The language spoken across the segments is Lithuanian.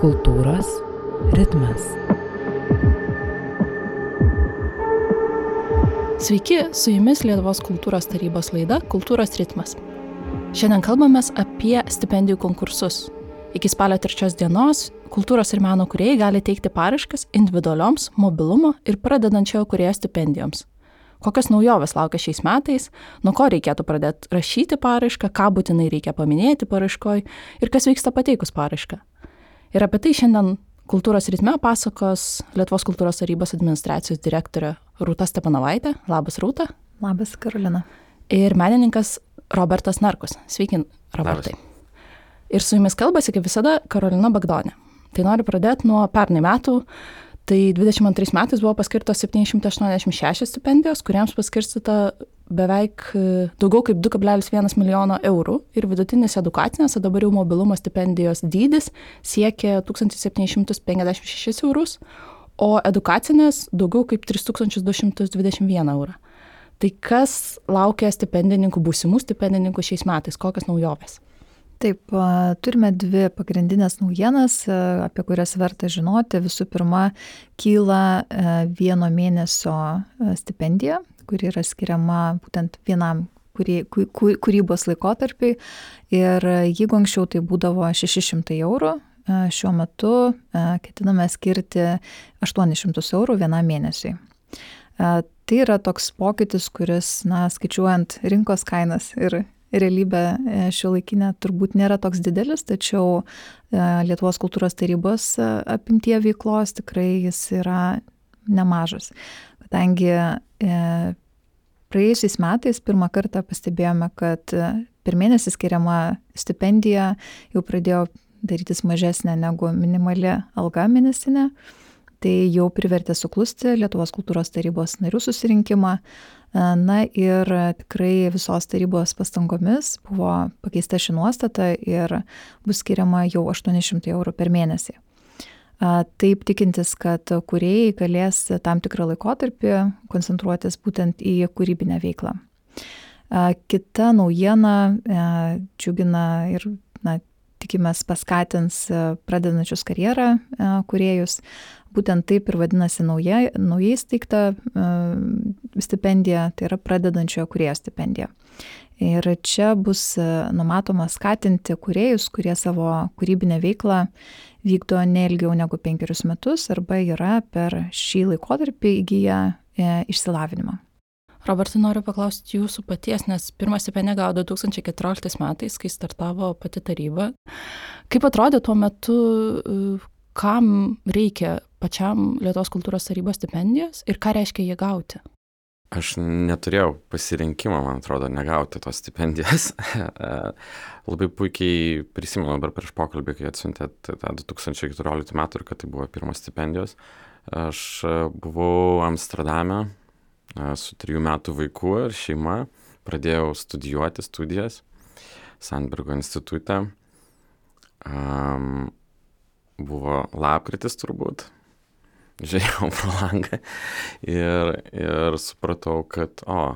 Kultūros ritmas. Sveiki, su jumis Lietuvos kultūros tarybos laida Kultūros ritmas. Šiandien kalbame apie stipendijų konkursus. Iki spalio 3 dienos kultūros ir meno kuriejai gali teikti paraškas individualioms, mobilumo ir pradedančiojo kuriejo stipendijoms. Kokios naujovės laukia šiais metais, nuo ko reikėtų pradėti rašyti paraišką, ką būtinai reikia paminėti paraiškoj ir kas vyksta pateikus paraišką. Ir apie tai šiandien kultūros ritme pasakos Lietuvos kultūros tarybos administracijos direktorė Rūta Stepanovaitė. Labas, Rūta. Labas, Karolina. Ir menininkas Robertas Narkus. Sveiki, Robertai. Labas. Ir su jumis kalbasi, kaip visada, Karolina Bagdonė. Tai noriu pradėti nuo pernai metų Tai 22 metais buvo paskirtos 786 stipendijos, kuriems paskirstyta beveik e, daugiau kaip 2,1 milijono eurų ir vidutinis edukacinės, o dabar jau mobilumo stipendijos dydis siekia 1756 eurus, o edukacinės daugiau kaip 3221 eurą. Tai kas laukia stipendininkų, būsimų stipendininkų šiais metais, kokios naujovės? Taip, turime dvi pagrindinės naujienas, apie kurias verta žinoti. Visų pirma, kyla vieno mėnesio stipendija, kuri yra skiriama būtent vienam kūrybos laikotarpiai. Ir jeigu anksčiau tai būdavo 600 eurų, šiuo metu ketiname skirti 800 eurų vienam mėnesiui. Tai yra toks pokytis, kuris, na, skaičiuojant rinkos kainas ir realybė e, šiuolaikinė turbūt nėra toks didelis, tačiau e, Lietuvos kultūros tarybos e, apimtie veiklos tikrai jis yra nemažas. Kadangi praėjusiais metais pirmą kartą pastebėjome, kad per mėnesį skiriama stipendija jau pradėjo darytis mažesnė negu minimali alga mėnesinė, tai jau privertė suklusti Lietuvos kultūros tarybos narių susirinkimą, Na ir tikrai visos tarybos pastangomis buvo pakeista ši nuostata ir bus skiriama jau 800 eurų per mėnesį. Taip tikintis, kad kuriejai galės tam tikrą laikotarpį koncentruotis būtent į kūrybinę veiklą. Kita naujiena džiugina ir na, tikimės paskatins pradedančius karjerą kuriejus būtent taip ir vadinasi nauja, naujai įsteigta e, stipendija, tai yra pradedančiojo kurėjo stipendija. Ir čia bus e, numatoma skatinti kuriejus, kurie savo kūrybinę veiklą vykdo neilgiau negu penkerius metus arba yra per šį laikotarpį įgyję e, išsilavinimą. Robertai, noriu paklausti jūsų paties, nes pirmą stipendiją gavo 2014 metais, kai startavo pati taryba. Kaip atrodė tuo metu, kam reikia pačiam Lietuvos kultūros tarybos stipendijos ir ką reiškia jie gauti? Aš neturėjau pasirinkimo, man atrodo, negauti tos stipendijos. Labai puikiai prisimenu dabar prieš pokalbį, kai atsiuntėt tą 2014 metų ir kad tai buvo pirmos stipendijos. Aš buvau Amsterdame su trijų metų vaiku ir šeima, pradėjau studijuoti studijas Sandbergo institute. Um, buvo lapkritis turbūt, žiūrėjau pro langą ir, ir supratau, kad, o,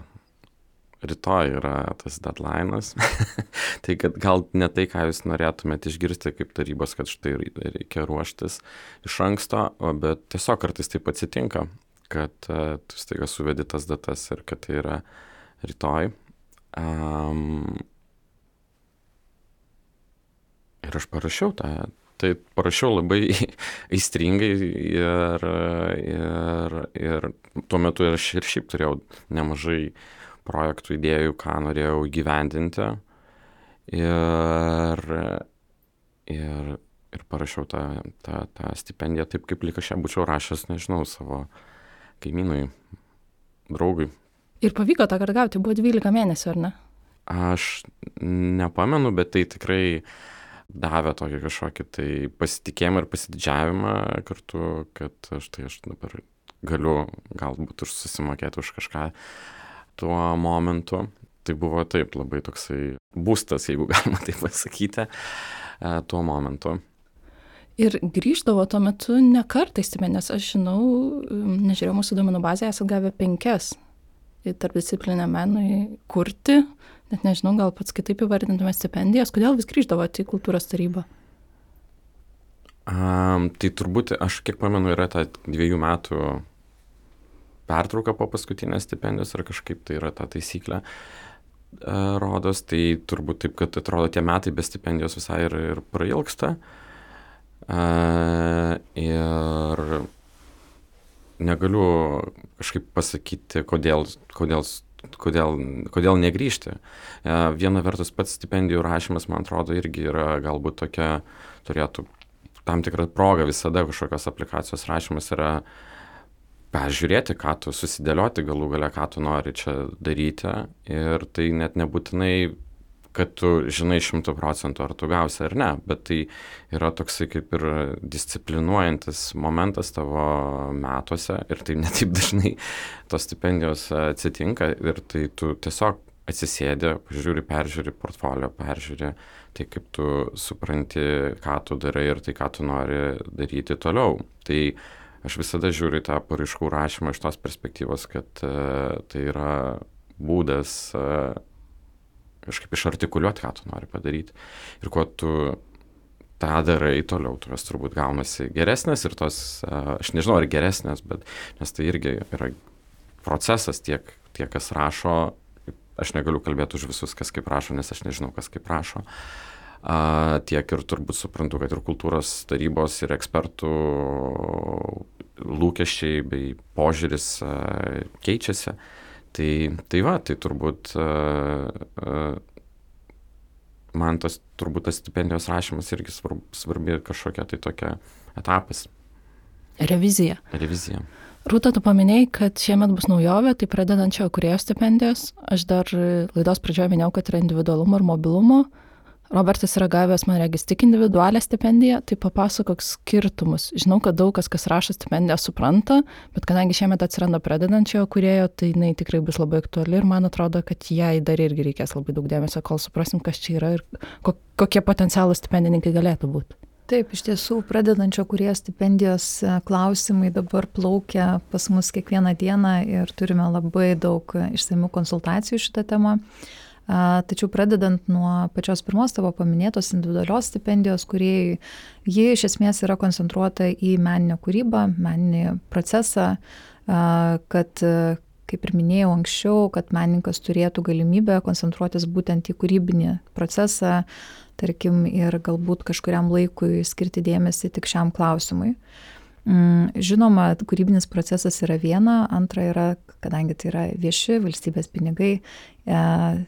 rytoj yra tas deadline'as. tai kad gal ne tai, ką jūs norėtumėte išgirsti kaip tarybos, kad štai reikia ruoštis iš anksto, bet tiesiog kartais taip atsitinka, kad uh, tu staiga suvedi tas datas ir kad tai yra rytoj. Um, ir aš parašiau tą, tai parašiau labai aistringai ir, ir, ir tuo metu aš ir šiaip turėjau nemažai projektų, idėjų, ką norėjau įgyvendinti. Ir, ir, ir parašiau tą, tą, tą stipendiją taip, kaip lyg aš ją būčiau rašęs, nežinau, savo kaimynui, draugui. Ir pavyko tą kartą gauti, buvo 12 mėnesių, ar ne? Aš nepamenu, bet tai tikrai uh, davė tokį kažkokį tai pasitikėjimą ir pasididžiavimą kartu, kad štai aš dabar galiu galbūt ir susimokėti už kažką tuo momentu. Tai buvo taip labai toksai būstas, jeigu galima taip pasakyti, e, tuo momentu. Ir grįždavo tuo metu ne kartais stipendijas. Aš žinau, nežiūrėjau mūsų duomenų bazėje, esate gavę penkias tarp disciplinę menui kurti, net nežinau, gal pats kitaip įvardintume stipendijas. Kodėl vis grįždavote į kultūros tarybą? Um, tai turbūt, aš kiek pamenu, yra ta dviejų metų pertrauka po paskutinės stipendijos ar kažkaip tai yra ta taisyklė. Uh, rodos, tai turbūt taip, kad atrodo tie metai be stipendijos visai ir, ir prailgsta. Uh, ir negaliu kažkaip pasakyti, kodėl, kodėl, kodėl, kodėl negrįžti. Viena vertus pats stipendijų rašymas, man atrodo, irgi yra galbūt tokia, turėtų tam tikrą progą visada kažkokios aplikacijos rašymas yra peržiūrėti, ką tu susidėlioti galų gale, ką tu nori čia daryti ir tai net nebūtinai kad tu žinai šimtu procentų, ar tu gausi ar ne, bet tai yra toksai kaip ir disciplinuojantis momentas tavo metuose ir tai netaip dažnai tos stipendijos atsitinka ir tai tu tiesiog atsisėdi, pažiūri, peržiūri portfolio, peržiūri tai, kaip tu supranti, ką tu darai ir tai, ką tu nori daryti toliau. Tai aš visada žiūriu tą paraiškų rašymą iš tos perspektyvos, kad uh, tai yra būdas uh, kažkaip išartikuliuoti, ką tu nori padaryti. Ir kuo tu tą darai toliau, tuos turbūt gaunasi geresnės ir tos, aš nežinau ar geresnės, bet nes tai irgi yra procesas tiek, tie, kas rašo, aš negaliu kalbėti už visus, kas kaip rašo, nes aš nežinau, kas kaip rašo. A, tiek ir turbūt suprantu, kad ir kultūros tarybos ir ekspertų lūkesčiai bei požiūris a, keičiasi. A, Tai, tai va, tai turbūt man tas, turbūt tas stipendijos rašymas irgi svarb, svarbi kažkokia tai tokia etapas. Revizija. Revizija. Rūta, tu paminėjai, kad šiemet bus naujovė, tai pradedančio kurėjo stipendijos. Aš dar laidos pradžioje minėjau, kad yra individualumo ir mobilumo. Uh, Robertas yra gavęs, man regis, tik individualią stipendiją, tai papasakok skirtumus. Žinau, kad daug kas, kas rašo stipendiją, supranta, bet kadangi šiemet atsiranda pradedančiojo kurėjo, tai jinai tikrai bus labai aktuali ir man atrodo, kad jai dar irgi reikės labai daug dėmesio, kol suprasim, kas čia yra ir kokie potencialūs stipendininkai galėtų būti. Taip, iš tiesų, pradedančio kurie stipendijos e, klausimai dabar plaukia pas mus kiekvieną dieną ir turime labai daug išsamių konsultacijų šitą temą. Tačiau pradedant nuo pačios pirmos tavo paminėtos individualios stipendijos, kurie ji iš esmės yra koncentruota į meninę kūrybą, meninį procesą, kad, kaip ir minėjau anksčiau, kad menininkas turėtų galimybę koncentruotis būtent į kūrybinį procesą, tarkim, ir galbūt kažkuriam laikui skirti dėmesį tik šiam klausimui. Mm, žinoma, kūrybinis procesas yra viena, antra yra, kadangi tai yra vieši valstybės pinigai, e,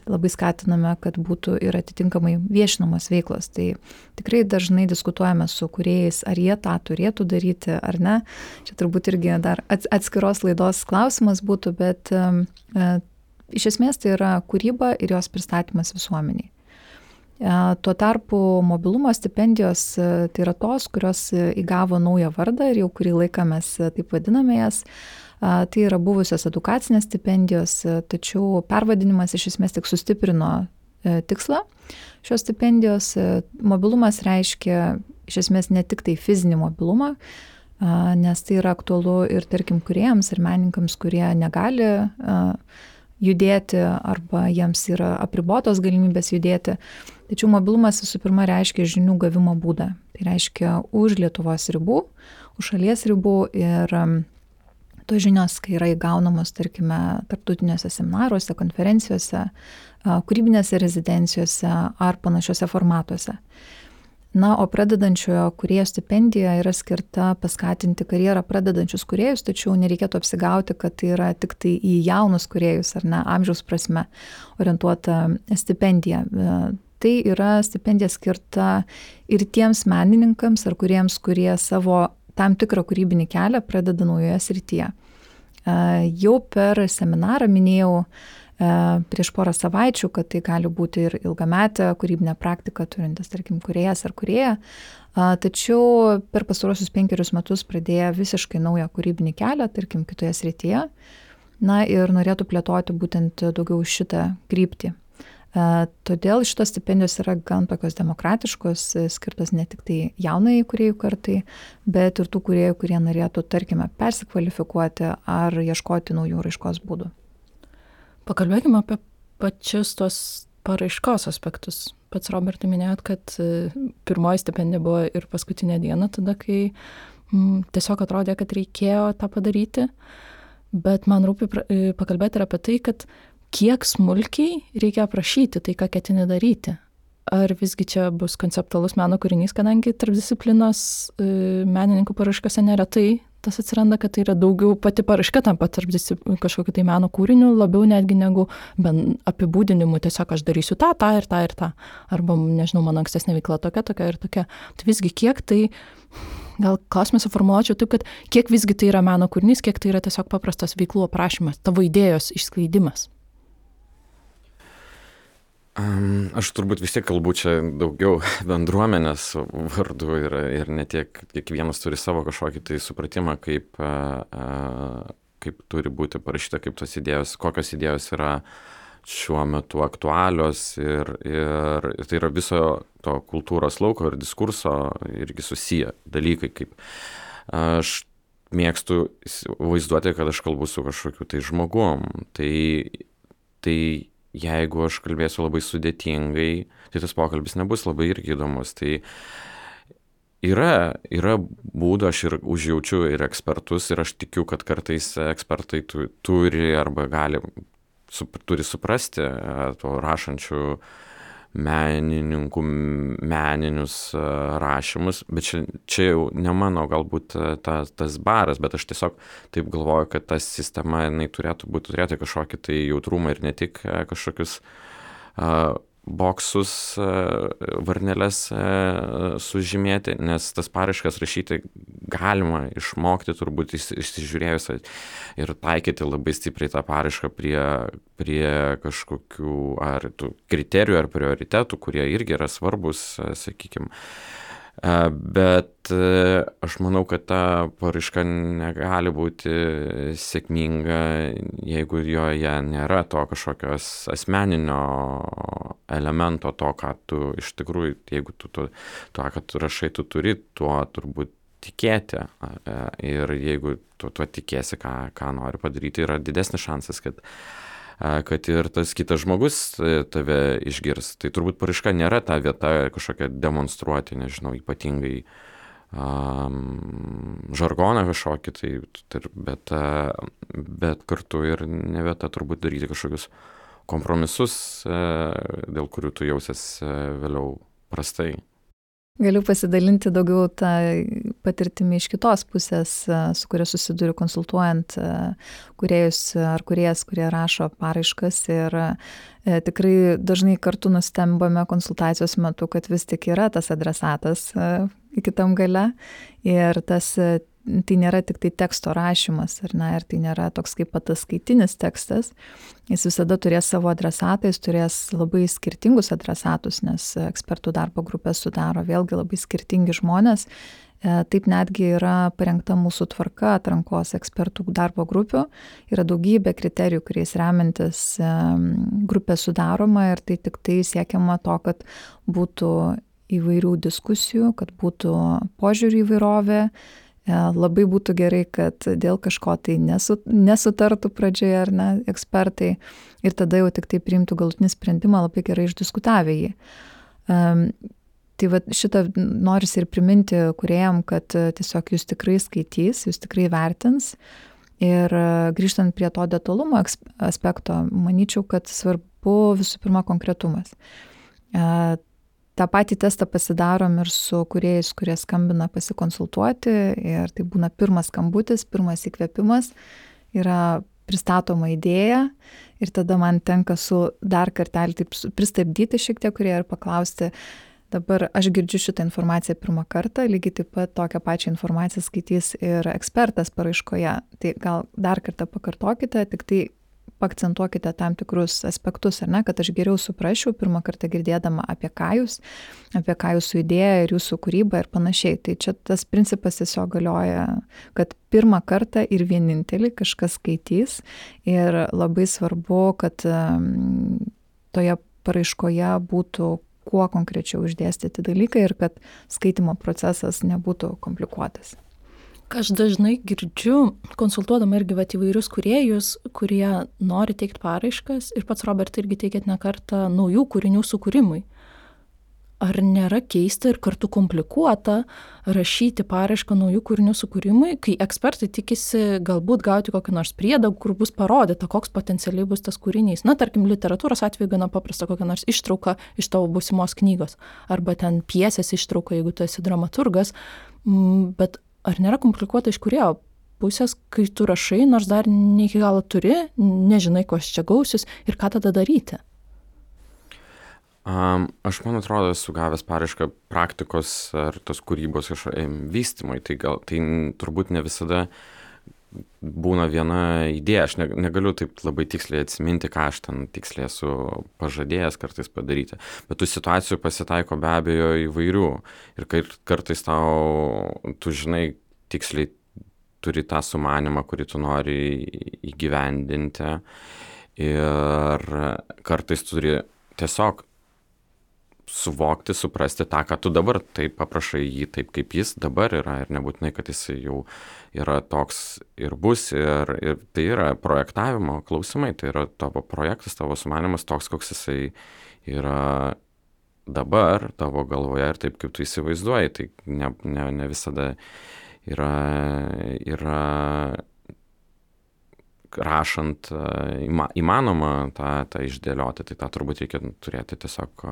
labai skatiname, kad būtų ir atitinkamai viešinamos veiklos. Tai tikrai dažnai diskutuojame su kuriejais, ar jie tą turėtų daryti ar ne. Čia turbūt irgi dar atskiros laidos klausimas būtų, bet e, iš esmės tai yra kūryba ir jos pristatymas visuomeniai. Tuo tarpu mobilumo stipendijos e, tai yra tos, kurios e, įgavo naują vardą ir jau kurį laiką mes e, taip vadiname jas. Tai yra buvusios edukacinės stipendijos, tačiau pervadinimas iš esmės tik sustiprino tikslą šios stipendijos. Mobilumas reiškia iš esmės ne tik tai fizinį mobilumą, nes tai yra aktualu ir tarkim kuriejams ir menininkams, kurie negali judėti arba jiems yra apribotos galimybės judėti. Tačiau mobilumas visų pirma reiškia žinių gavimo būdą. Tai reiškia už Lietuvos ribų, už šalies ribų ir um, tos žinios, kai yra įgaunamos, tarkime, tarptautiniuose seminaruose, konferencijose, kūrybinėse rezidencijose ar panašiuose formatuose. Na, o pradedančiojo kurėjo stipendija yra skirta paskatinti karjerą pradedančius kuriejus, tačiau nereikėtų apsigauti, kad tai yra tik tai į jaunus kuriejus ar ne amžiaus prasme orientuota stipendija tai yra stipendija skirta ir tiems menininkams ar kuriems, kurie savo tam tikrą kūrybinį kelią pradeda naujoje srityje. Jau per seminarą minėjau prieš porą savaičių, kad tai gali būti ir ilgametė kūrybinė praktika turintis, tarkim, kuriejas ar kurieja. Tačiau per pastarosius penkerius metus pradėjo visiškai naują kūrybinį kelią, tarkim, kitoje srityje. Na ir norėtų plėtoti būtent daugiau šitą kryptį. Todėl šitos stipendijos yra gan tokios demokratiškos, skirtos ne tik tai jaunai kuriejų kartai, bet ir tų kuriejų, kurie norėtų, tarkime, persikvalifikuoti ar ieškoti naujų raiškos būdų. Pakalbėkime apie pačius tos paraiškos aspektus. Pats Robertai minėjot, kad e, pirmoji stipendija buvo ir paskutinė diena, tada, kai m, mm, tiesiog atrodė, kad reikėjo tą padaryti. Bet man rūpi e, pakalbėti ir apie tai, kad kiek smulkiai reikia aprašyti tai, ką ketini daryti. Ar visgi čia bus konceptualus meno kūrinys, kadangi tarpdisciplinos e, menininkų paraškose neretai tas atsiranda, kad tai yra daugiau pati paraška tampa tarp kažkokiu tai meno kūriniu, labiau netgi negu apibūdinimu, tiesiog aš darysiu tą, tą ir tą ir tą. Arba, nežinau, mano ankstesnė veikla tokia, tokia ir tokia. Tai visgi kiek tai, gal klausimą suformuočiau taip, kad kiek visgi tai yra meno kūrinys, kiek tai yra tiesiog paprastas veiklų aprašymas, tavo idėjos išskleidimas. Aš turbūt vis tiek kalbu čia daugiau bendruomenės vardu ir, ir ne tiek kiekvienas turi savo kažkokį tai supratimą, kaip, kaip turi būti parašyta, kaip tos idėjos, kokios idėjos yra šiuo metu aktualios ir, ir tai yra viso to kultūros lauko ir diskurso irgi susiję dalykai, kaip aš mėgstu vaizduoti, kad aš kalbu su kažkokiu tai žmogum. Tai, tai jeigu aš kalbėsiu labai sudėtingai, tai tas pokalbis nebus labai irgi įdomus. Tai yra, yra būdų, aš ir užjaučiu ir ekspertus ir aš tikiu, kad kartais ekspertai tu, turi arba gali, su, turi suprasti to rašančių menininkų meninius e, rašymus, bet čia, čia jau ne mano galbūt e, ta, tas baras, bet aš tiesiog taip galvoju, kad ta sistema, jinai turėtų būti, turėti kažkokį tai jautrumą ir ne tik e, kažkokius boksus, varneles sužymėti, nes tas paraiškas rašyti galima išmokti turbūt išsižiūrėjus ir taikyti labai stipriai tą paraišką prie, prie kažkokių ar kriterijų ar prioritetų, kurie irgi yra svarbus, sakykime Bet aš manau, kad ta paraiška negali būti sėkminga, jeigu joje nėra to kažkokios asmeninio elemento, to, ką tu iš tikrųjų, jeigu tu to, to ką tu rašai, tu turi tuo turbūt tikėti. Ir jeigu tu tuo tikėsi, ką, ką nori padaryti, yra didesnis šansas, kad kad ir tas kitas žmogus e, tave išgirs. Tai turbūt paraiška nėra ta vieta kažkokia demonstruoti, nežinau, ypatingai um, žargoną kažkokį, tai, bet, bet kartu ir ne vieta turbūt daryti kažkokius kompromisus, e, dėl kurių tu jausies e, vėliau prastai. Galiu pasidalinti daugiau tą patirtimį iš kitos pusės, su kuria susiduriu konsultuojant kuriejus ar kuriejas, kurie rašo paraiškas ir e, tikrai dažnai kartu nustembame konsultacijos metu, kad vis tik yra tas adresatas kitam gale ir tas tai nėra tik tai teksto rašymas, ar ne, ir tai nėra toks kaip ataskaitinis tekstas. Jis visada turės savo adresatą, jis turės labai skirtingus adresatus, nes ekspertų darbo grupės sudaro vėlgi labai skirtingi žmonės. E, taip netgi yra parengta mūsų tvarka atrankos ekspertų darbo grupių. Yra daugybė kriterijų, kuriais remiantis e, grupė sudaroma ir tai tik tai siekiama to, kad būtų įvairių diskusijų, kad būtų požiūrių įvairovė, labai būtų gerai, kad dėl kažko tai nesu, nesutartų pradžioje ar ne ekspertai ir tada jau tik tai priimtų galutinį sprendimą labai gerai išdiskutavę jį. Um, tai va šitą norisi ir priminti kuriejam, kad tiesiog jūs tikrai skaitys, jūs tikrai vertins. Ir grįžtant prie to detalumo aspekto, manyčiau, kad svarbu visų pirma konkretumas. Tą patį testą pasidarom ir su kuriejais, kurie skambina pasikonsultuoti ir tai būna pirmas skambutis, pirmas įkvėpimas, yra pristatoma idėja ir tada man tenka su dar kartelį taip pristabdyti šiek tiek kurie ir paklausti, dabar aš girdžiu šitą informaciją pirmą kartą, lygiai taip pat tokią pačią informaciją skaitys ir ekspertas paraiškoje, tai gal dar kartą pakartokite, tik tai akcentuokite tam tikrus aspektus, ar ne, kad aš geriau suprasčiau pirmą kartą girdėdama apie ką jūs, apie ką jūsų idėja ir jūsų kūryba ir panašiai. Tai čia tas principas tiesiog galioja, kad pirmą kartą ir vienintelį kažkas skaitys ir labai svarbu, kad toje paraiškoje būtų kuo konkrečiau išdėstyti dalykai ir kad skaitimo procesas nebūtų komplikuotas. Aš dažnai girdžiu, konsultuodama irgi vat, įvairius kuriejus, kurie nori teikti paraiškas ir pats Robert irgi teikėt ne kartą naujų kūrinių sukūrimui ar nėra keista ir kartu komplikuota rašyti paraišką naujų kūrinių sukūrimui, kai ekspertai tikisi galbūt gauti kokį nors priedą, kur bus parodyta, koks potencialiai bus tas kūrinys. Na, tarkim, literatūros atveju gana paprasta kokia nors ištrauka iš tavo būsimos knygos, arba ten piesės ištrauka, jeigu tu esi dramaturgas. Mm, bet ar nėra komplikuota iš kurėjo pusės, kai tu rašai, nors dar ne iki galo turi, nežinai, ko čia gausius ir ką tada daryti? Um, aš man atrodo, esu gavęs paraišką praktikos ar tos kūrybos vystymui, tai, gal, tai turbūt ne visada būna viena idėja, aš ne, negaliu taip labai tiksliai atsiminti, ką aš ten tiksliai esu pažadėjęs kartais padaryti, bet tų situacijų pasitaiko be abejo įvairių. Ir kartais tau, tu žinai, tiksliai turi tą sumanimą, kurį tu nori įgyvendinti. Ir kartais turi tiesiog suvokti, suprasti tą, ką tu dabar taip paprašai jį taip, kaip jis dabar yra ir nebūtinai, kad jis jau yra toks ir bus ir, ir tai yra projektavimo klausimai, tai yra tavo projektas, tavo sumanimas toks, koks jisai yra dabar tavo galvoje ir taip, kaip tu įsivaizduoji, tai ne, ne, ne visada yra, yra rašant įmanoma tą, tą išdėlioti, tai tą turbūt reikia turėti tiesiog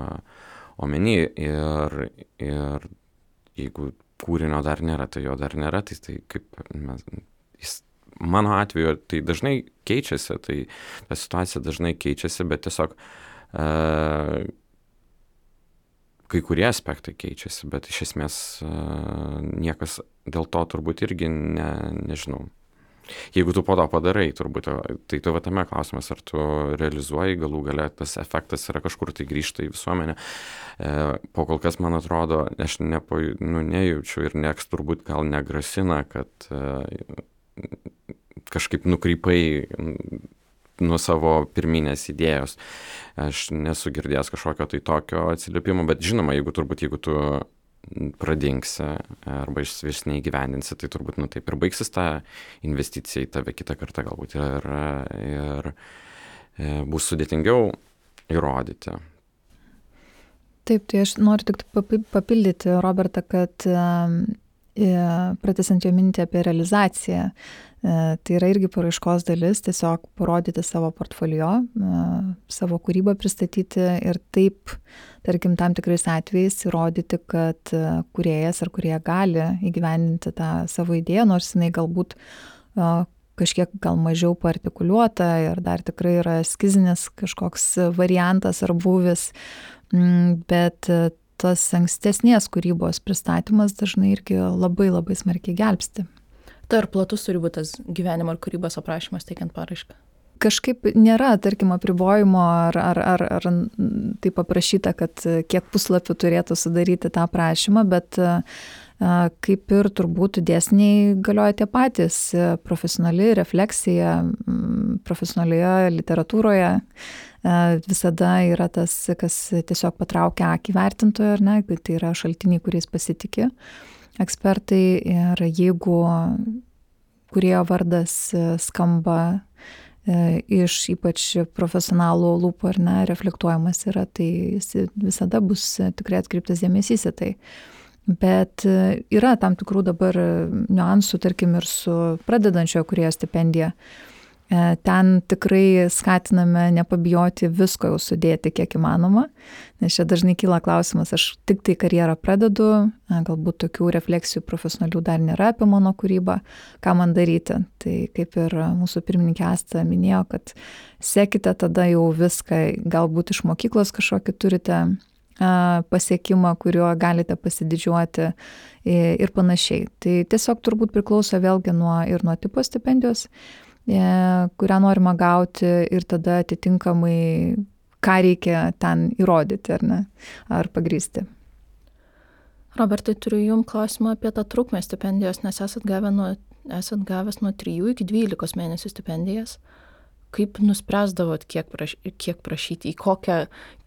omeny ir, ir jeigu kūrinio dar nėra, tai jo dar nėra, tai, tai kaip mes, jis, mano atveju tai dažnai keičiasi, tai ta situacija dažnai keičiasi, bet tiesiog uh, kai kurie aspektai keičiasi, bet iš esmės uh, niekas dėl to turbūt irgi ne, nežinau Jeigu tu po to padarai, turbūt, tai tu va tame klausimas, ar tu realizuoji, galų gale tas efektas yra kažkur tai grįžta į visuomenę. E, po kol kas, man atrodo, aš nepo, nu, nejaučiu ir nieks turbūt gal negrasina, kad e, kažkaip nukrypai nuo savo pirminės idėjos. Aš nesu girdėjęs kažkokio tai tokio atsiliepimo, bet žinoma, jeigu turbūt, jeigu tu pradingsi arba išvis neįgyvendinsi, tai turbūt, nu taip ir baigsis ta investicija į tave kitą kartą galbūt ir, ir e, bus sudėtingiau įrodyti. Taip, tai aš noriu tik papildyti Robertą, kad pratesant jo mintį apie realizaciją, e, tai yra irgi paraiškos dalis, tiesiog parodyti savo portfolio, e, savo kūrybą pristatyti ir taip, tarkim, tam tikrais atvejais įrodyti, kad e, kuriejas ar kurie gali įgyvendinti tą savo idėją, nors jinai galbūt kažkiek gal mažiau partikuliuota ir dar tikrai yra eskizinis kažkoks variantas ar būvis, bet tas ankstesnės kūrybos pristatymas dažnai irgi labai labai smarkiai gelbsti. Tai ar platus turi būti tas gyvenimo ar kūrybos aprašymas teikiant paraišką? Kažkaip nėra, tarkim, apribojimo ar, ar, ar, ar tai paprašyta, kad kiek puslapių turėtų sudaryti tą prašymą, bet kaip ir turbūt dėsniai galioja tie patys. Profesionali refleksija, profesionalioje literatūroje visada yra tas, kas tiesiog patraukia akį vertintojo, ar ne, tai yra šaltiniai, kuriais pasitikė ekspertai ir jeigu kurio vardas skamba iš ypač profesionalų lūpų ar ne, reflektuojamas yra, tai jis visada bus tikrai atkreiptas dėmesys į tai. Bet yra tam tikrų dabar niuansų, tarkim, ir su pradedančiojo kurioje stipendija. E, ten tikrai skatiname nepabijoti visko jau sudėti kiek įmanoma, nes čia dažnai kyla klausimas, aš tik tai karjerą pradedu, e, galbūt tokių refleksijų profesionalių dar nėra apie mano kūrybą, ką man daryti. Tai kaip ir mūsų pirmininkė Asta minėjo, kad sekite tada jau viską, galbūt iš mokyklos kažkokį turite e, pasiekimą, kuriuo galite pasididžiuoti ir panašiai. Tai tiesiog turbūt priklauso vėlgi nuo ir nuo tipo stipendijos E, kurią norima gauti ir tada atitinkamai, ką reikia ten įrodyti ar ne, ar pagrysti. Robertai, turiu Jums klausimą apie tą trukmę stipendijos, nes esat, gavę nuo, esat gavęs nuo 3 iki 12 mėnesių stipendijas. Kaip nuspręsdavot, kiek, praš, kiek prašyti, į kokią,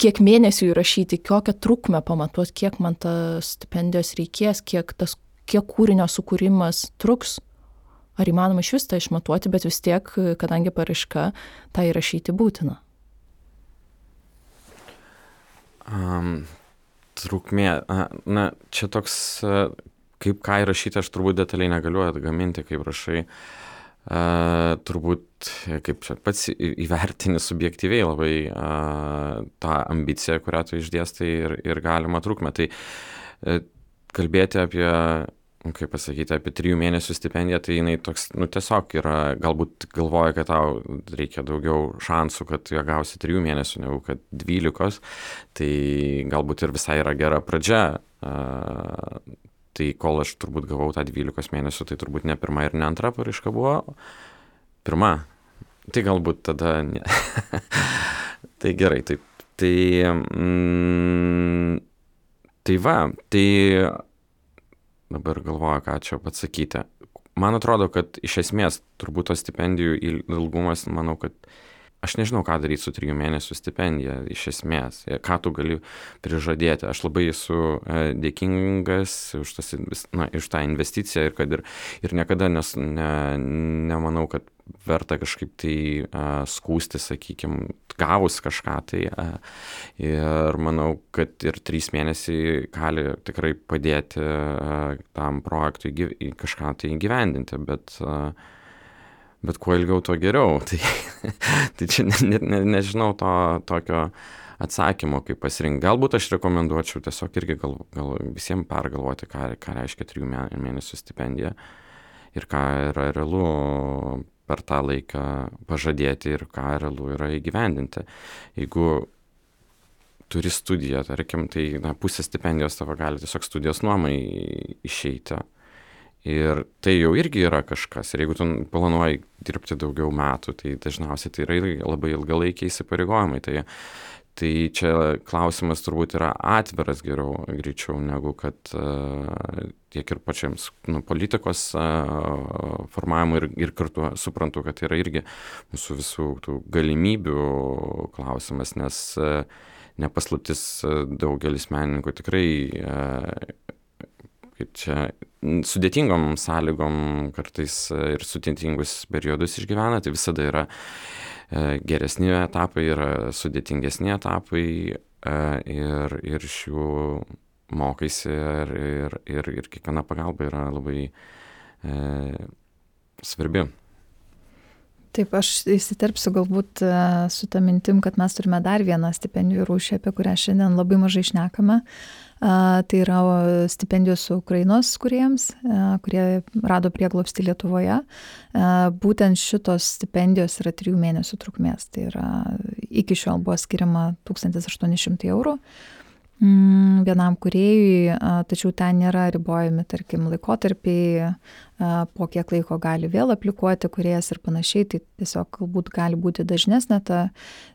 kiek mėnesių įrašyti, kokią trukmę pamatuot, kiek man tas stipendijos reikės, kiek, tas, kiek kūrinio sukūrimas truks. Ar įmanoma iš vis tą išmatuoti, bet vis tiek, kadangi paraiška, tą įrašyti būtina. Um, trukmė, na, čia toks, kaip ką įrašyti, aš turbūt detaliai negaliu atgaminti, kaip rašai. Uh, Uh, turbūt, kaip čia pats įvertini subjektyviai labai uh, tą ambiciją, kurią tu išdėstai ir, ir galima trukmę. Tai uh, kalbėti apie, kaip pasakyti, apie trijų mėnesių stipendiją, tai jinai toks, nu tiesiog yra, galbūt galvoja, kad tau reikia daugiau šansų, kad ją gausi trijų mėnesių negu kad dvylikos, tai galbūt ir visai yra gera pradžia. Uh, tai kol aš turbūt gavau tą 12 mėnesių, tai turbūt ne pirma ir ne antra paraiška buvo. Pirma. Tai galbūt tada ne. tai gerai, tai, tai, mm, tai va, tai dabar galvoju, ką čia pasakyti. Man atrodo, kad iš esmės turbūt tos stipendijų ilgumas, manau, kad aš nežinau, ką daryti su trijų mėnesių stipendija iš esmės, ką tu gali prižadėti. Aš labai esu e, dėkingas už, tas, na, už tą investiciją ir kad ir, ir niekada nes, ne, nemanau, kad verta kažkaip tai uh, skūsti, sakykime, gavus kažką tai. Uh, ir manau, kad ir trys mėnesiai gali tikrai padėti tam projektui kažką tai įgyvendinti, bet bet kuo ilgiau, tuo geriau. Tai, tai čia ne, ne, nežinau to tokio atsakymo, kaip pasirinkti. Galbūt aš rekomenduočiau tiesiog irgi gal, gal visiems pergalvoti, ką, ką reiškia trijų mėnesių stipendija ir ką yra realu per tą laiką pažadėti ir ką realu yra įgyvendinti. Jeigu turi studiją, tarkim, tai na, pusė stipendijos tavo gali tiesiog studijos nuomai išeiti ir tai jau irgi yra kažkas. Ir jeigu tu planuoji dirbti daugiau metų tai dažniausiai tai yra irgi labai ilgalaikiai įsipareigojimai. Tai tai čia klausimas turbūt yra atviras geriau greičiau negu kad uh, tiek ir pačiams nu, politikos uh, formavimui ir, ir kartu suprantu, kad tai yra irgi mūsų visų tų galimybių klausimas, nes uh, nepaslaptis daugelis menininkų tikrai kaip čia sudėtingom sąlygom kartais ir sudėtingus periodus išgyvena, tai visada yra e, geresni etapai, yra sudėtingesni etapai e, ir, ir iš jų mokaisi ir, ir, ir, ir kiekviena pagalba yra labai e, svarbi. Taip, aš įsiterpsiu galbūt e, su tą mintim, kad mes turime dar vieną stipendijų rūšį, apie kurią šiandien labai mažai šnekame. Tai yra stipendijos Ukrainos kuriems, kurie rado prieglobstį Lietuvoje. Būtent šitos stipendijos yra trijų mėnesių trukmės. Tai yra iki šiol buvo skiriama 1800 eurų vienam kuriejui, tačiau ten nėra ribojami, tarkim, laikotarpiai, po kiek laiko gali vėl aplikuoti kuriejas ir panašiai, tai tiesiog galbūt gali būti dažnesnė ta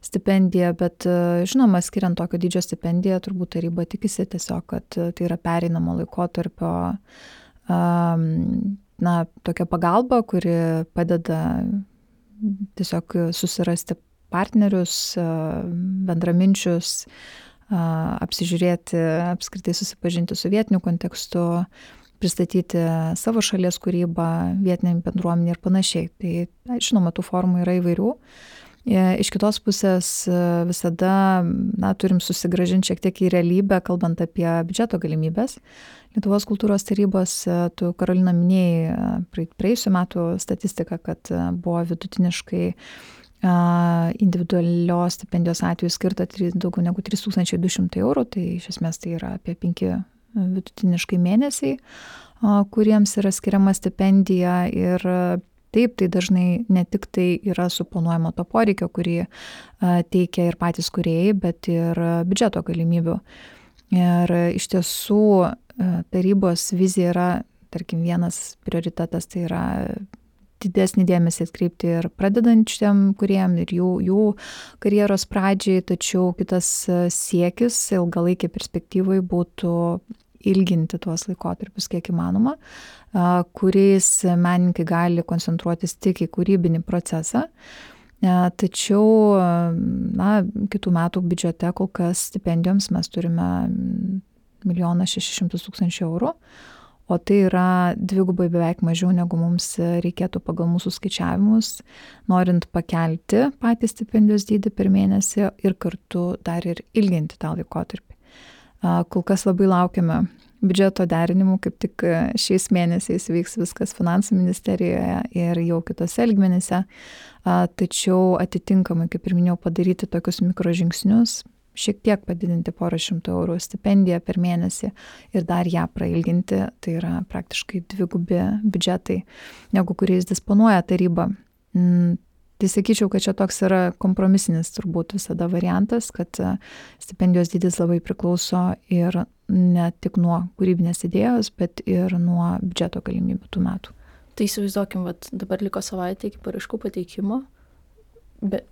stipendija, bet žinoma, skiriant tokio dydžio stipendiją, turbūt taryba tikisi tiesiog, kad tai yra pereinamo laikotarpio na, tokia pagalba, kuri padeda tiesiog susirasti partnerius, bendraminčius, apsižiūrėti, apskritai susipažinti su vietiniu kontekstu, pristatyti savo šalies kūrybą vietiniam bendruomenį ir panašiai. Tai žinoma, tų formų yra įvairių. E, iš kitos pusės visada na, turim susigražinti šiek tiek į realybę, kalbant apie biudžeto galimybės. Lietuvos kultūros tarybos, tu Karolina minėjai praėjusiu metu statistiką, kad buvo vidutiniškai individualios stipendijos atveju skirta daugiau negu 3200 eurų, tai iš esmės tai yra apie 5 vidutiniškai mėnesiai, kuriems yra skiriama stipendija ir taip, tai dažnai ne tik tai yra suponuojama to poreikio, kurį teikia ir patys kuriejai, bet ir biudžeto galimybių. Ir iš tiesų tarybos vizija yra, tarkim, vienas prioritetas tai yra didesnį dėmesį atkreipti ir pradedančiam kuriem, ir jų, jų karjeros pradžiai, tačiau kitas e, siekis ilgalaikė perspektyvai būtų ilginti tuos laikotarpius kiek įmanoma, kuriais menininkai gali koncentruotis tik į kūrybinį procesą. Tačiau, na, kitų metų biudžete kol kas stipendijoms mes turime 1 600 tūkstančių eurų, o tai yra dvigubai beveik mažiau negu mums reikėtų pagal mūsų skaičiavimus, norint pakelti patį stipendijos dydį per mėnesį ir kartu dar ir ilginti tą laikotarpį. Kol kas labai laukiame biudžeto derinimų, kaip tik šiais mėnesiais vyks viskas finansų ministerijoje ir jau kitose lygmenyse, tačiau atitinkamai, kaip ir minėjau, padaryti tokius mikrožingsnius, šiek tiek padidinti porą šimtų eurų stipendiją per mėnesį ir dar ją prailginti, tai yra praktiškai dvigubi biudžetai, negu kuriais disponuoja taryba. Mm, Tai sakyčiau, kad čia toks yra kompromisinis turbūt visada variantas, kad e, stipendijos dydis labai priklauso ir ne tik nuo kūrybinės idėjos, bet ir nuo biudžeto galimybių tų metų. Tai įsivaizduokim, vat, dabar liko savaitė iki paraiškų pateikimo, bet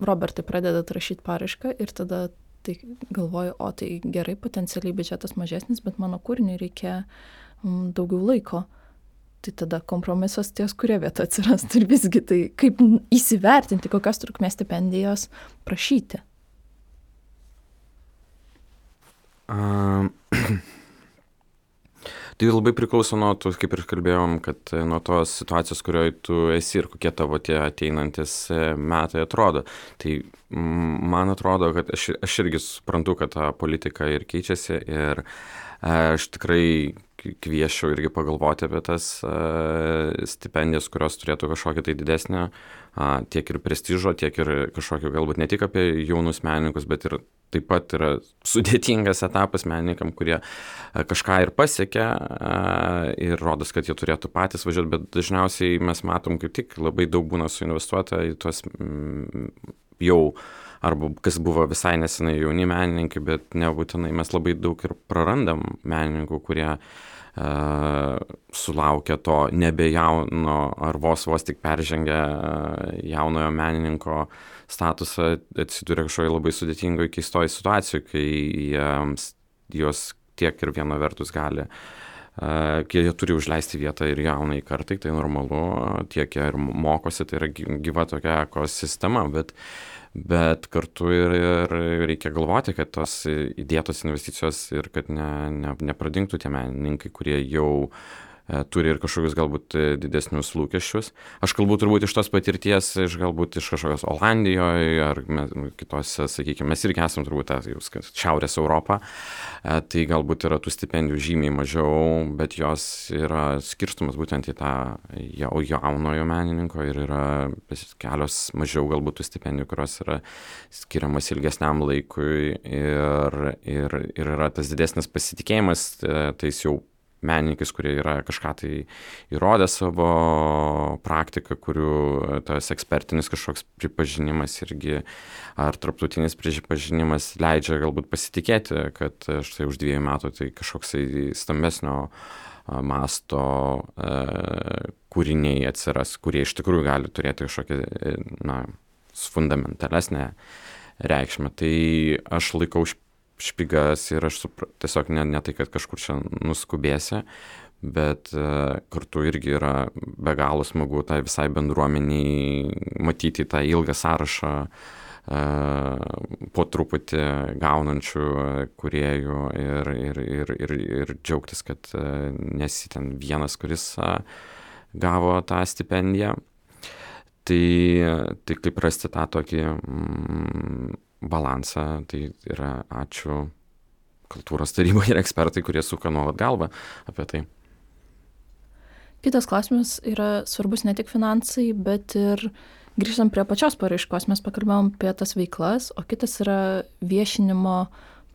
Robertai pradeda rašyti paraišką ir tada tai galvoju, o tai gerai, potencialiai biudžetas mažesnis, bet mano kūriniui reikia mm, daugiau laiko tai tada kompromisas ties kuria vieta atsirastų ir visgi tai kaip įsivertinti, kokios trukmės stipendijos prašyti. Um, tai labai priklauso nuo to, kaip ir kalbėjom, kad e, nuo tos situacijos, kurioje tu esi ir kokie tavo tie ateinantis e, metai atrodo. Tai man atrodo, kad aš, aš irgi suprantu, kad ta politika ir keičiasi ir uh, Aš tikrai kvieščiau irgi pagalvoti apie tas stipendijas, kurios turėtų kažkokią tai didesnę tiek ir prestižo, tiek ir kažkokio galbūt ne tik apie jaunus menininkus, bet ir taip pat yra sudėtingas etapas menininkam, kurie kažką ir pasiekia ir rodos, kad jie turėtų patys važiuoti, bet dažniausiai mes matom kaip tik labai daug būna suinvestuota į tuos jau arba kas buvo visai nesenai jauni menininkai, bet nebūtinai mes labai daug ir prarandam menininkų, kurie uh, sulaukia to nebejauno ar vos vos tik peržengia jaunojo menininko statusą, atsiduria kažkoje labai sudėtingoje keistoje situacijoje, kai jiems, jos tiek ir viena vertus gali uh, kai jie turi užleisti vietą ir jaunai kartai, tai normalu, tiek jie ir mokosi, tai yra gyva tokia ekosistema, bet uh, bet kartu ir, ir reikia galvoti, kad tos įdėtos investicijos ir kad ne, ne, nepradingtų tie menininkai, kurie jau turi ir kažkokius galbūt e, didesnius lūkesčius. Aš kalbu turbūt iš tos patirties, iš galbūt iš kažkokios Olandijoje ar kitose, sakykime, mes irgi esame turbūt Šiaurės Europą, e, tai galbūt yra tų stipendijų žymiai mažiau, bet jos yra skirstumas būtent į tą jaunojo menininko ir yra kelios mažiau galbūt tų stipendijų, kurios yra skiriamas ilgesniam laikui ir, ir, ir yra tas didesnis pasitikėjimas tais jau menininkais, kurie yra kažką tai įrodę savo praktiką, kurių tas ekspertinis kažkoks pripažinimas irgi ar tarptautinis pripažinimas leidžia galbūt pasitikėti, kad štai už dviejų metų tai kažkoks tai stambesnio masto e, kūriniai atsiras, kurie iš tikrųjų gali turėti kažkokią, na, fundamentalesnę reikšmę. Tai aš laikau špigas ir aš supra, tiesiog ne, ne tai, kad kažkur čia nuskubėsi, bet uh, kartu irgi yra be galo smagu tai visai bendruomeniai matyti tą ilgą sąrašą uh, po truputį gaunančių kuriejų ir, ir, ir, ir, ir džiaugtis, kad nesi ten vienas, kuris gavo tą stipendiją. Tai, tai kaip rasti tą tokį mm, balansą, tai yra ačiū kultūros tarybai ir ekspertai, kurie suka nuolat galvą apie tai. Kitas klausimas yra svarbus ne tik finansai, bet ir grįžtant prie pačios paraiškos, mes pakalbėjom apie tas veiklas, o kitas yra viešinimo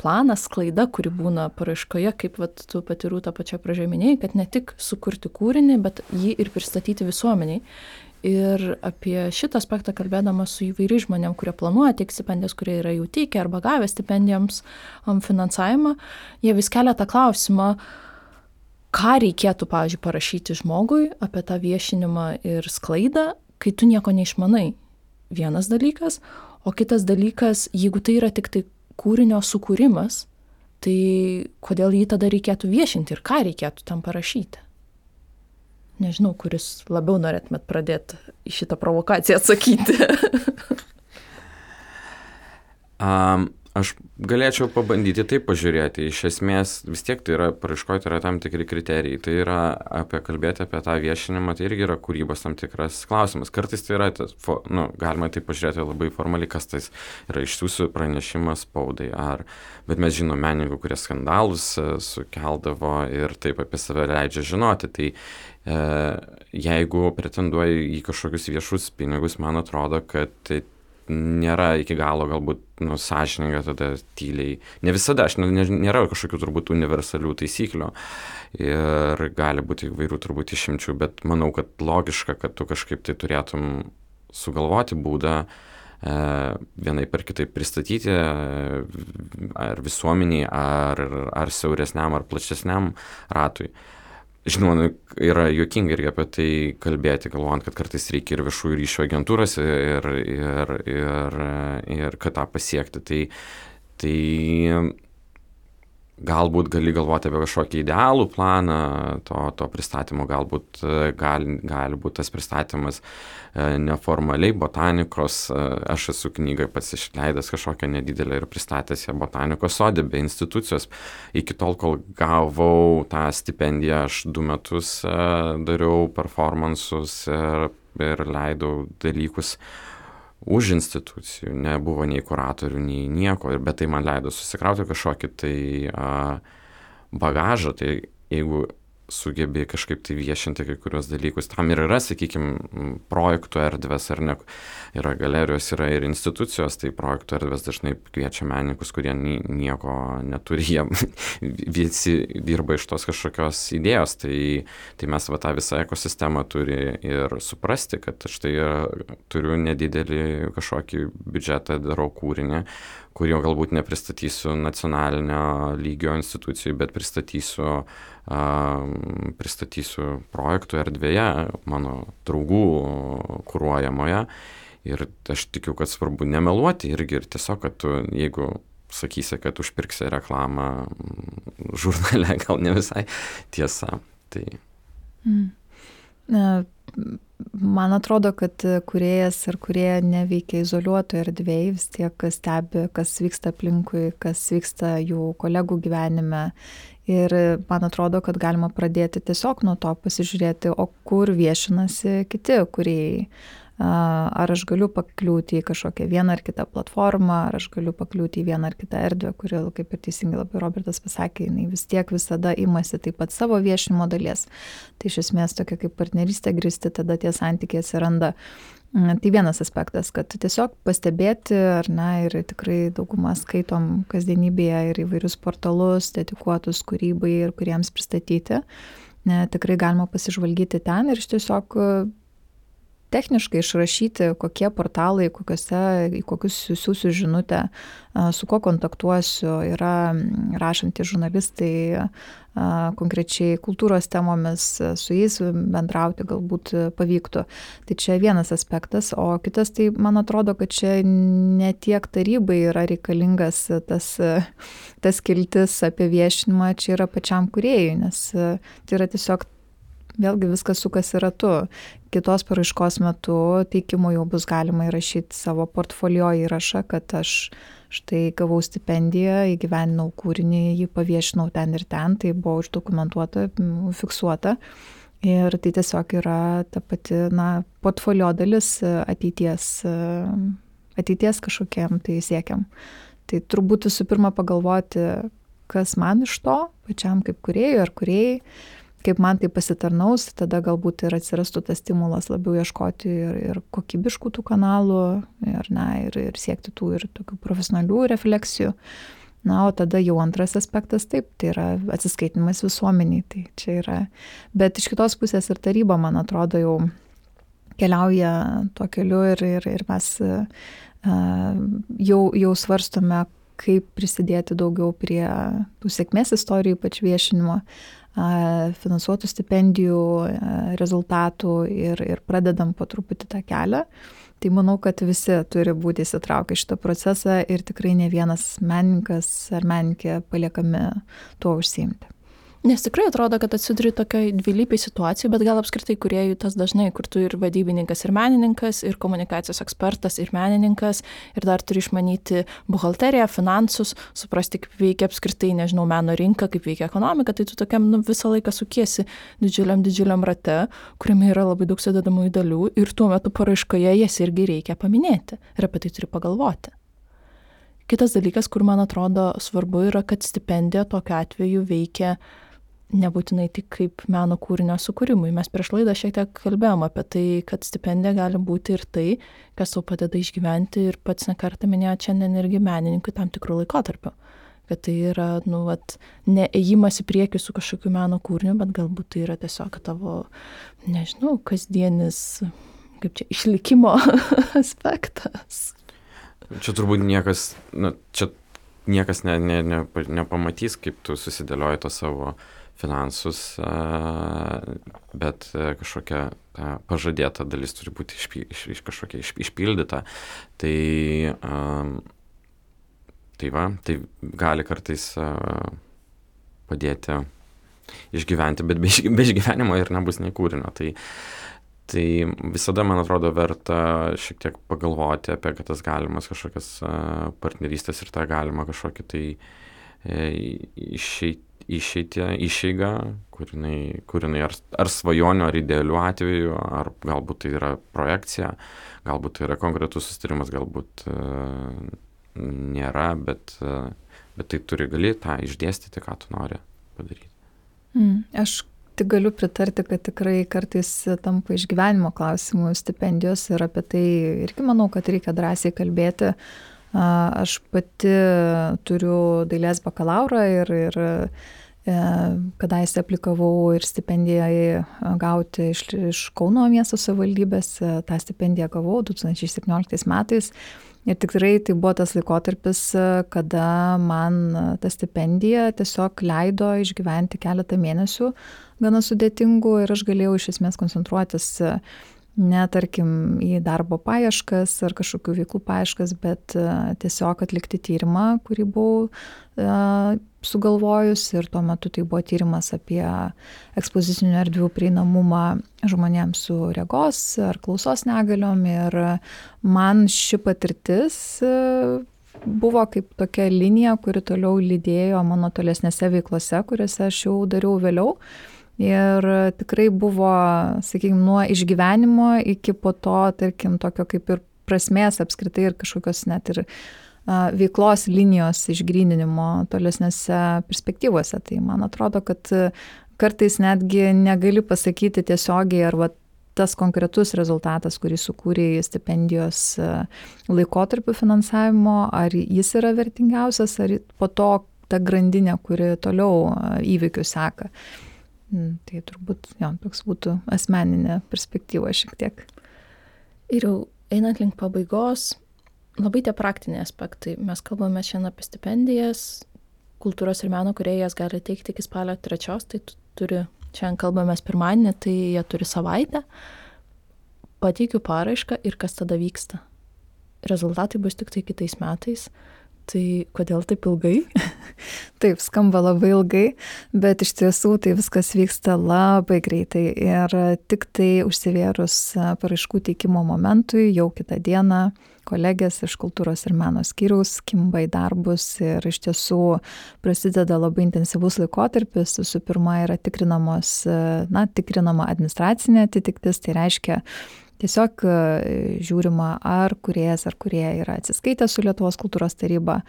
planas, klaida, kuri būna paraiškoje, kaip vat, tu patirų tą pačią pradžią minėjai, kad ne tik sukurti kūrinį, bet jį ir pristatyti visuomeniai ir apie šitą aspektą kalbėdama su įvairiais žmonėm, kurie planuoja teikti stipendijas, kurie yra jau teikę arba gavę stipendijoms um, finansavimą, jie vis kelia tą klausimą, ką reikėtų, pavyzdžiui, parašyti žmogui apie tą viešinimą ir sklaidą, kai tu nieko neišmanai. Vienas dalykas, o kitas dalykas, jeigu tai yra tik tai kūrinio sukūrimas, tai kodėl jį tada reikėtų viešinti ir ką reikėtų tam parašyti? Nežinau, kuris labiau norėtumėt pradėti į šitą provokaciją atsakyti. um, aš galėčiau pabandyti taip pažiūrėti. Iš esmės, vis tiek tai yra, paraiškoje tai yra tam tikri kriterijai. Tai yra apie kalbėti apie tą viešinimą, tai irgi yra kūrybos tam tikras klausimas. Kartais tai yra, tas, nu, galima tai pažiūrėti labai formaliai, kas tai yra išsiųsiu pranešimas spaudai. Ar, bet mes žinom menininkų, kurie skandalus e, sukeldavo ir taip apie save leidžia žinoti. Tai e, jeigu pretenduoji į kažkokius viešus pinigus, man atrodo, kad tai nėra iki galo galbūt nu, sąžininga tada tyliai. Ne visada, aš ne, nėra kažkokių turbūt universalių taisyklių ir gali būti įvairių turbūt išimčių, bet manau, kad logiška, kad tu kažkaip tai turėtum sugalvoti būdą e, vienai per kitaip pristatyti e, ar visuomeniai, ar, ar siauresniam, ar plačesniam ratui. E, žinoma nu, yra juokinga irgi apie tai kalbėti galvojant kad kartais reikia ir viešųjų ryšių agentūros ir ir ir ir kad tą pasiekti. Tai tai galbūt gali galvoti apie kažkokį idealų planą to, to pristatymo, galbūt e, gali, gali būti tas pristatymas e, neformaliai botanikos. E, aš esu knygą pats išleidęs kažkokią nedidelę ir pristatęs ją botanikos sodė be institucijos. Iki tol, kol gavau tą stipendiją, aš du metus dariau performansus ir, ir leidau dalykus už institucijų, nebuvo nei kuratorių, nei nieko, bet tai man leido susikrauti kažkokį tai a, bagažą, tai jeigu sugebi kažkaip tai viešinti kai kurios dalykus. Tam ir yra, sakykime, projektų erdvės ar ne. Yra galerijos, yra ir institucijos, tai projektų erdvės dažnai kviečia menininkus, kurie nieko neturi, jie visi dirba iš tos kažkokios idėjos. Tai, tai mes va tą visą ekosistemą turi ir suprasti, kad štai turiu nedidelį kažkokį biudžetą, darau kūrinį, kurio galbūt nepristatysiu nacionalinio lygio institucijų, bet pristatysiu pristatysiu projektų erdvėje mano draugų kūruojamoje. Ir aš tikiu, kad svarbu nemeluoti irgi ir tiesiog, kad tu, jeigu sakysi, kad užpirksi reklamą žurnale, gal ne visai tiesa. Tai. Mm. Man atrodo, kad kuriejas ir kurie neveikia izoliuotoje erdvėje, vis tiek stebi, kas vyksta aplinkui, kas vyksta jų kolegų gyvenime Ir man atrodo, kad galima pradėti tiesiog nuo to pasižiūrėti, o kur viešinasi kiti kuriejai. Ar aš galiu pakliūti į kažkokią vieną ar kitą platformą, ar aš galiu pakliūti į vieną ar kitą erdvę, kuri, kaip ir teisingai labai Robertas pasakė, jinai vis tiek visada imasi taip pat savo viešinimo dalies. Tai iš esmės tokia kaip partnerystė gristi, tada tie santykiai atsiranda. Mm, tai vienas aspektas, kad tiesiog pastebėti, ar ne, ir tikrai daugumą skaitom kasdienybėje ir įvairius portalus dedikuotus kūrybai ir kuriems pristatyti. Ne, tikrai galima pasižvalgyti ten ir iš tiesiog techniškai išrašyti, kokie portalai, kokiuose, į kokius siūsiu žinutę, su kuo kontaktuosiu, yra rašantys žurnalistai konkrečiai kultūros temomis, su jais bendrauti galbūt pavyktų. Tai čia vienas aspektas, o kitas, tai man atrodo, kad čia ne tiek tarybai yra reikalingas tas, tas kiltis apie viešinimą, čia yra pačiam kuriejui, nes tai yra tiesiog vėlgi viskas sukasi ratu. Kitos paraiškos metu teikimo jau bus galima įrašyti savo portfolio įrašą, kad aš štai gavau stipendiją, įgyveninau kūrinį, jį paviešinau ten ir ten, tai buvo uždokumentuota, fiksuota. Ir tai tiesiog yra ta pati, na, portfolio dalis ateities, ateities kažkokiem tai siekiam. Tai turbūt visų pirma pagalvoti, kas man iš to, pačiam kaip kuriejui ar kuriejai, kaip man tai pasitarnaus, tada galbūt ir atsirastų tas stimulas labiau ieškoti ir, ir kokybiškų tų kanalų, ir, na, ir, ir siekti tų ir tokių profesionalių refleksijų. Na, o tada jau antras aspektas, taip, tai yra atsiskaitimas visuomeniai, tai čia yra. Bet iš kitos pusės ir taryba, man atrodo, jau keliauja tuo keliu ir, ir, ir mes uh, jau, jau svarstome, kaip prisidėti daugiau prie tų sėkmės istorijų, ypač viešinimo, finansuotų stipendijų rezultatų ir, ir pradedam po truputį tą kelią. Tai manau, kad visi turi būti įsitraukę šitą procesą ir tikrai ne vienas menininkas ar menininkė paliekami tuo užsiimti. Nes tikrai atrodo, kad atsiduri tokiai dvilypiai situacijai, bet gal apskritai kuriejų tas dažnai, kur tu ir vadybininkas, ir menininkas, ir komunikacijos ekspertas, ir menininkas, ir dar turi išmanyti buhalteriją, finansus, suprasti, kaip veikia apskritai, nežinau, meno rinka, kaip veikia ekonomika, tai tu tokiam nu, visą laiką sukiesi didžiuliam, didžiuliam rate, kuriame yra labai daug sudedamųjų dalių ir tuo metu paraiškoje jas irgi reikia paminėti ir apie tai turi pagalvoti. Kitas dalykas, kur man atrodo svarbu, yra, kad stipendija tokiu atveju veikia nebūtinai tik kaip meno kūrinio sukūrimui. Mes prieš laidą šiek tiek kalbėjom apie tai, kad stipendija gali būti ir tai, kas tau padeda išgyventi ir pats nekartą minėjo šiandien irgi menininkui tam tikrų laikotarpių. Kad tai yra, nu, vat, ne ėjimas į priekį su kažkokiu meno kūriniu, bet galbūt tai yra tiesiog tavo, nežinau, kasdienis, kaip čia, išlikimo aspektas. Čia turbūt niekas, na, čia niekas ne, ne, ne, nepamatys, kaip tu susidėlioji to savo uh, finansus, bet kažkokia ta pažadėta dalis turi būti išpy, iš, iš kažkokia iš, išpildyta. Tai, tai va, tai gali kartais padėti išgyventi, bet be, be išgyvenimo ir nebus nei kūrinio. Tai, tai visada, man atrodo, verta šiek tiek pagalvoti apie tas galimas kažkokias partnerystės ir tą galima kažkokį tai e, išeiti išeitį, išeigą, kur jinai, kur jinai ar, ar svajonių, ar idealių atveju, ar galbūt tai yra projekcija, galbūt tai yra konkretus sustarimas, galbūt uh, nėra, bet, uh, bet tai turi gali tą išdėstyti, ką tu nori padaryti. Mm, aš tik galiu pritarti, kad tikrai kartais tampa išgyvenimo klausimų stipendijos ir apie tai irgi manau, kad reikia drąsiai kalbėti. Aš pati turiu dailės bakalaurą ir, ir E, kadaise aplikavau ir stipendijai gauti iš, iš Kauno miesto savivaldybės, e, tą stipendiją gavau 2017 metais. Ir tikrai tai buvo tas laikotarpis, e, kada man ta stipendija tiesiog leido išgyventi keletą mėnesių gana sudėtingų ir aš galėjau iš esmės koncentruotis ne tarkim į darbo paieškas ar kažkokių veiklų paieškas, bet tiesiog atlikti tyrimą, kurį buvau sugalvojus ir tuo metu tai buvo tyrimas apie ekspozicinių erdvių prieinamumą žmonėms su regos ar klausos negaliom ir man ši patirtis e, buvo kaip tokia linija, kuri toliau lydėjo mano tolesnėse veiklose, kuriuose aš jau dariau vėliau. Ir tikrai buvo, sakykime, nuo išgyvenimo iki po to, tarkim, tokio kaip ir prasmės apskritai ir kažkokios net ir veiklos linijos išgryninimo tolesnėse perspektyvose. Tai man atrodo, kad e, kartais netgi negali pasakyti tiesiogiai, ar va, tas konkretus rezultatas, kurį sukūrė stipendijos e, laikotarpių finansavimo, ar jis yra vertingiausias, ar po to ta grandinė, kuri toliau e, įvykių seka. Mm, tai turbūt, jo, toks būtų asmeninė perspektyva šiek tiek. Ir jau einant link pabaigos, labai tie praktiniai aspektai. Mes kalbame šiandien apie stipendijas, kultūros ir meno kuriejas gali teikti iki spalio trečios, tai turi, šiandien kalbame pirmadienį, tai jie turi savaitę. Pateikiu paraišką ir kas tada vyksta. Rezultatai bus tik tai kitais metais. Tai kodėl taip ilgai? taip, skamba labai ilgai, bet iš tiesų tai viskas vyksta labai greitai ir tik tai užsivėrus paraiškų teikimo momentui, jau kitą dieną kolegės iš kultūros ir meno skyriaus kimba į darbus ir iš tiesų prasideda labai intensyvus laikotarpis. Visų pirma yra tikrinamos, na, tikrinama administracinė atitiktis, tai reiškia, Tiesiog žiūrima, ar kuriejas ar kurie yra atsiskaitę su Lietuvos kultūros taryba,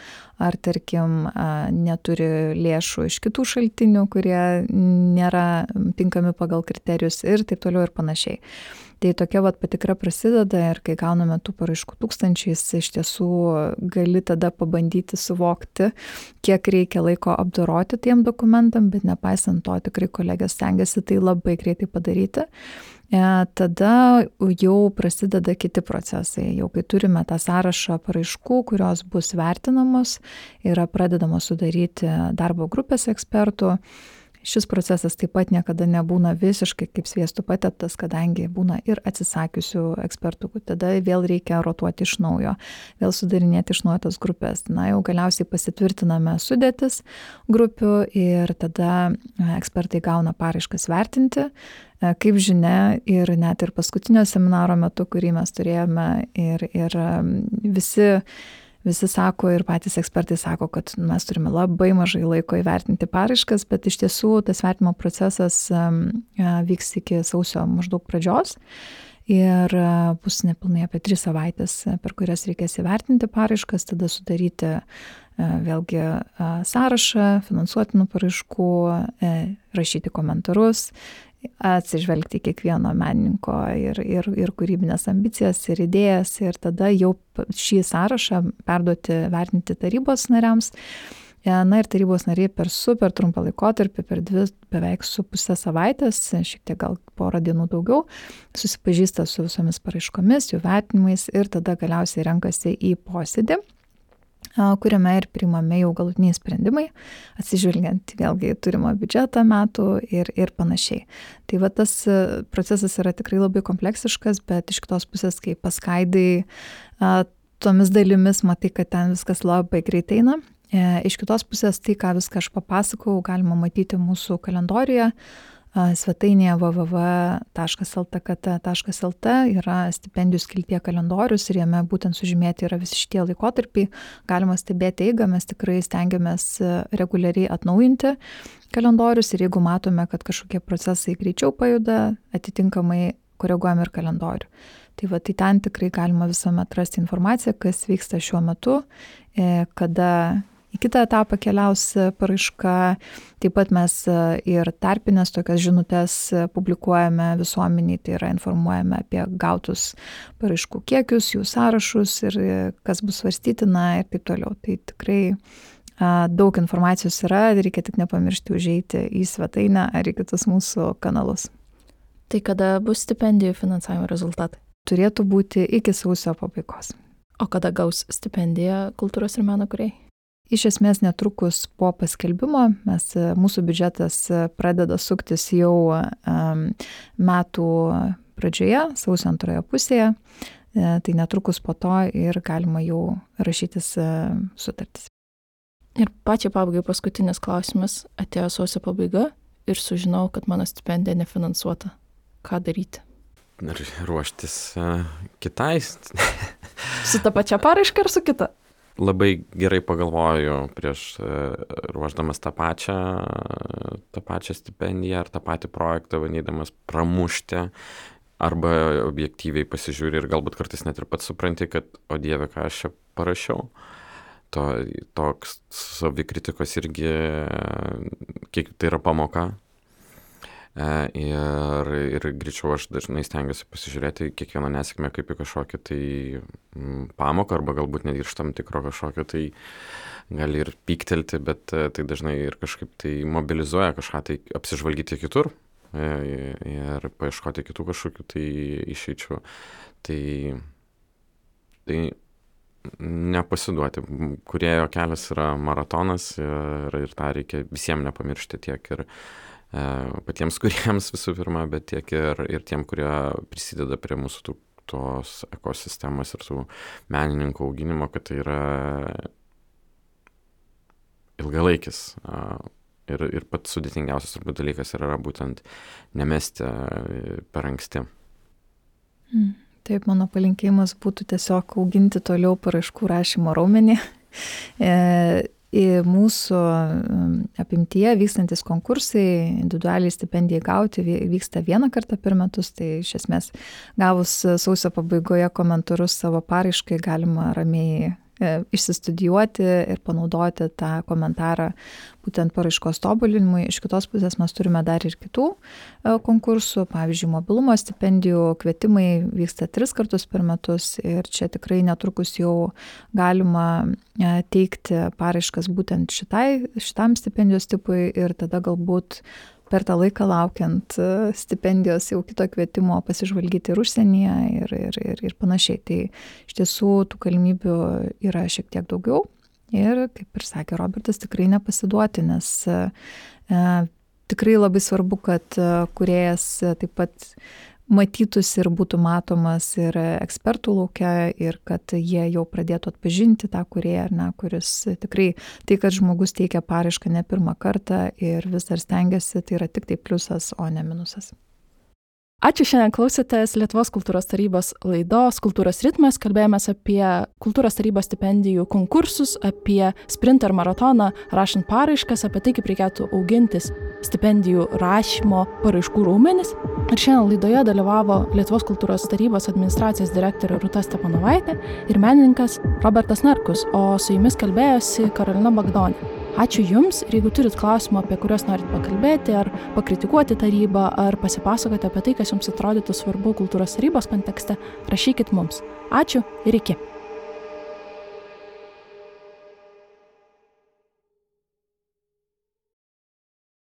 ar tarkim neturi lėšų iš kitų šaltinių, kurie nėra tinkami pagal kriterijus ir taip toliau ir panašiai. Tai tokia vat patikra prasideda ir kai gauname tų paraiškų tūkstančiais, iš tiesų gali tada pabandyti suvokti, kiek reikia laiko apdoroti tiem dokumentam, bet nepaisant to tikrai kolegės stengiasi tai labai greitai padaryti. E, tada jau prasideda kiti procesai. Jau kai turime tą sąrašą paraiškų, kurios bus vertinamos, yra pradedamos sudaryti darbo grupės ekspertų šis procesas taip pat niekada nebūna visiškai kaip sviestu pateptas, kadangi būna ir atsisakiusių ekspertų, tada vėl reikia rotuoti iš naujo, vėl sudarinėti iš naujo tas grupės. Na, jau galiausiai pasitvirtiname sudėtis grupių ir tada ekspertai gauna paraiškas vertinti. Kaip žinia, ir net ir paskutinio seminaro metu, kurį mes turėjome, ir, ir visi visi sako ir patys ekspertai sako, kad mes turime labai mažai laiko įvertinti paraiškas, bet iš tiesų tas vertimo procesas vyks iki sausio maždaug pradžios. Ir bus nepilnai apie tris savaitės, per kurias reikės įvertinti paraiškas, tada sudaryti vėlgi sąrašą finansuotinų paraiškų, e, rašyti komentarus atsižvelgti kiekvieno menininko ir, ir, ir kūrybinės ambicijas ir idėjas ir tada jau šį sąrašą perduoti vertinti tarybos nariams. E, na ir tarybos nariai per super trumpą laikotarpį, per dvi beveik su pusę savaitės, šiek tiek gal porą dienų daugiau, susipažįsta su visomis paraiškomis, jų vertinimais ir tada galiausiai renkasi į posėdį kuriame ir priimami jau galutiniai sprendimai, atsižvelgiant vėlgi turimą biudžetą metų ir, ir panašiai. Tai va tas e, procesas yra tikrai labai kompleksiškas, bet iš kitos pusės, kai paskaidai tomis dalimis, matai, kad ten viskas labai greitai eina. E, iš kitos pusės tai, ką viską aš papasakau, galima matyti mūsų kalendorijoje svetainėje www.ltkт.lt yra stipendijų skiltie kalendorius ir jame būtent sužymėti yra visi šitie laikotarpiai. Galima stebėti eigą, mes tikrai stengiamės e, reguliariai atnaujinti kalendorius ir jeigu matome, kad kažkokie procesai greičiau pajuda, atitinkamai koreguojam ir kalendorių. Tai va, tai ten tikrai galima visuomet rasti informaciją, kas vyksta šiuo metu, e, kada į kitą etapą keliaus e, paraiška. Taip pat mes e, ir tarpinės tokias žinutės e, publikuojame visuomeniai, tai yra informuojame apie gautus paraiškų kiekius, jų sąrašus ir kas bus svarstytina ir taip toliau. Tai tikrai daug informacijos yra, reikia tik nepamiršti užeiti į svetainę ar į kitus mūsų kanalus. Tai kada bus stipendijų finansavimo rezultatai? Turėtų būti iki sausio pabaigos. O kada gaus stipendiją kultūros ir meno kuriai? Iš esmės netrukus po paskelbimo mes, mūsų biudžetas pradeda suktis jau um, metų pradžioje, sausio antroje pusėje, e, tai netrukus po to ir galima jau rašytis e, sutartis. Ir pačiai pabaigai paskutinis klausimas. Atėjo sausio pabaiga ir sužinau, kad mano stipendija nefinansuota. Ką daryti? Ir ruoštis uh, kitai. su ta pačia paraiška ar su kita? Labai gerai pagalvoju prieš e, ruoždamas tą pačią, tą pačią stipendiją ar tą patį projektą, bandydamas pramušti arba objektyviai pasižiūri ir galbūt kartais net ir pats supranti, kad, o Dieve, ką aš čia parašiau. To, toks savikritikos irgi, kiek tai yra pamoka, ir, ir greičiau aš dažnai stengiuosi pasižiūrėti kiekvieną nesėkmę kaip į kažkokią tai pamoką arba galbūt netgi iš tam tikro kažkokio tai gali ir pyktelti, bet e, tai dažnai ir kažkaip tai mobilizuoja kažką tai apsižvalgyti kitur e, ir paieškoti kitų kažkokių tai išeičių. Tai, tai nepasiduoti. Kurėjo kelias yra maratonas ir, ir tą reikia visiems nepamiršti tiek ir E, patiems kuriems visų pirma, bet tiek ir, ir tiem, kurie prisideda prie mūsų tų, tos ekosistemos ir tų menininkų auginimo, kad tai yra ilgalaikis. Ir, ir pats sudėtingiausias turbūt dalykas yra būtent nemesti per anksti. Hmm. Taip, mano palinkėjimas būtų tiesiog auginti toliau paraiškų rašymo raumenį. Mūsų apimtyje vykstantis konkursai, individualiai stipendijai gauti vyksta vieną kartą per metus, tai iš esmės gavus sausio pabaigoje komentarus savo paraiškai galima ramiai išsistudijuoti ir panaudoti tą komentarą būtent paraiškos tobulinimui. Iš kitos pusės mes turime dar ir kitų e, konkursų, pavyzdžiui, mobilumo stipendijų kvietimai vyksta tris kartus per metus ir čia tikrai netrukus jau galima e, teikti paraiškas būtent šitai, šitam stipendijos tipui ir tada galbūt per tą laiką laukiant e, stipendijos jau kito kvietimo pasižvalgyti ir užsienyje ir, ir, ir, ir panašiai. Tai iš tiesų tų galimybių yra šiek tiek daugiau ir, kaip ir sakė Robertas, tikrai nepasiduoti, nes e, tikrai labai svarbu, kad kuriejas taip pat matytųsi ir būtų matomas ir ekspertų laukia ir kad jie jau pradėtų atpažinti tą kurėją, ar ne, kuris tikrai tai, kad žmogus teikia paraišką ne pirmą kartą ir vis dar stengiasi, tai yra tik tai pliusas, o ne minusas. Ačiū šiandien klausėtės Lietuvos kultūros tarybos laidos Kultūros ritmas. Kalbėjomės apie kultūros tarybos stipendijų konkursus, apie sprintą ir maratoną, rašant paraiškas, apie tai, kaip reikėtų augintis stipendijų rašymo paraiškų raumenis. Ir šiandien laidoje dalyvavo Lietuvos kultūros tarybos administracijos direktorė Rūta Stepanovaitė ir menininkas Robertas Narkus, o su jumis kalbėjosi Karolina Bagdonė. Ačiū Jums ir jeigu turit klausimų, apie kuriuos norit pakalbėti, ar pakritikuoti tarybą, ar pasipasakoti apie tai, kas Jums atrodytų svarbu kultūros tarybos kontekste, rašykit mums. Ačiū ir iki.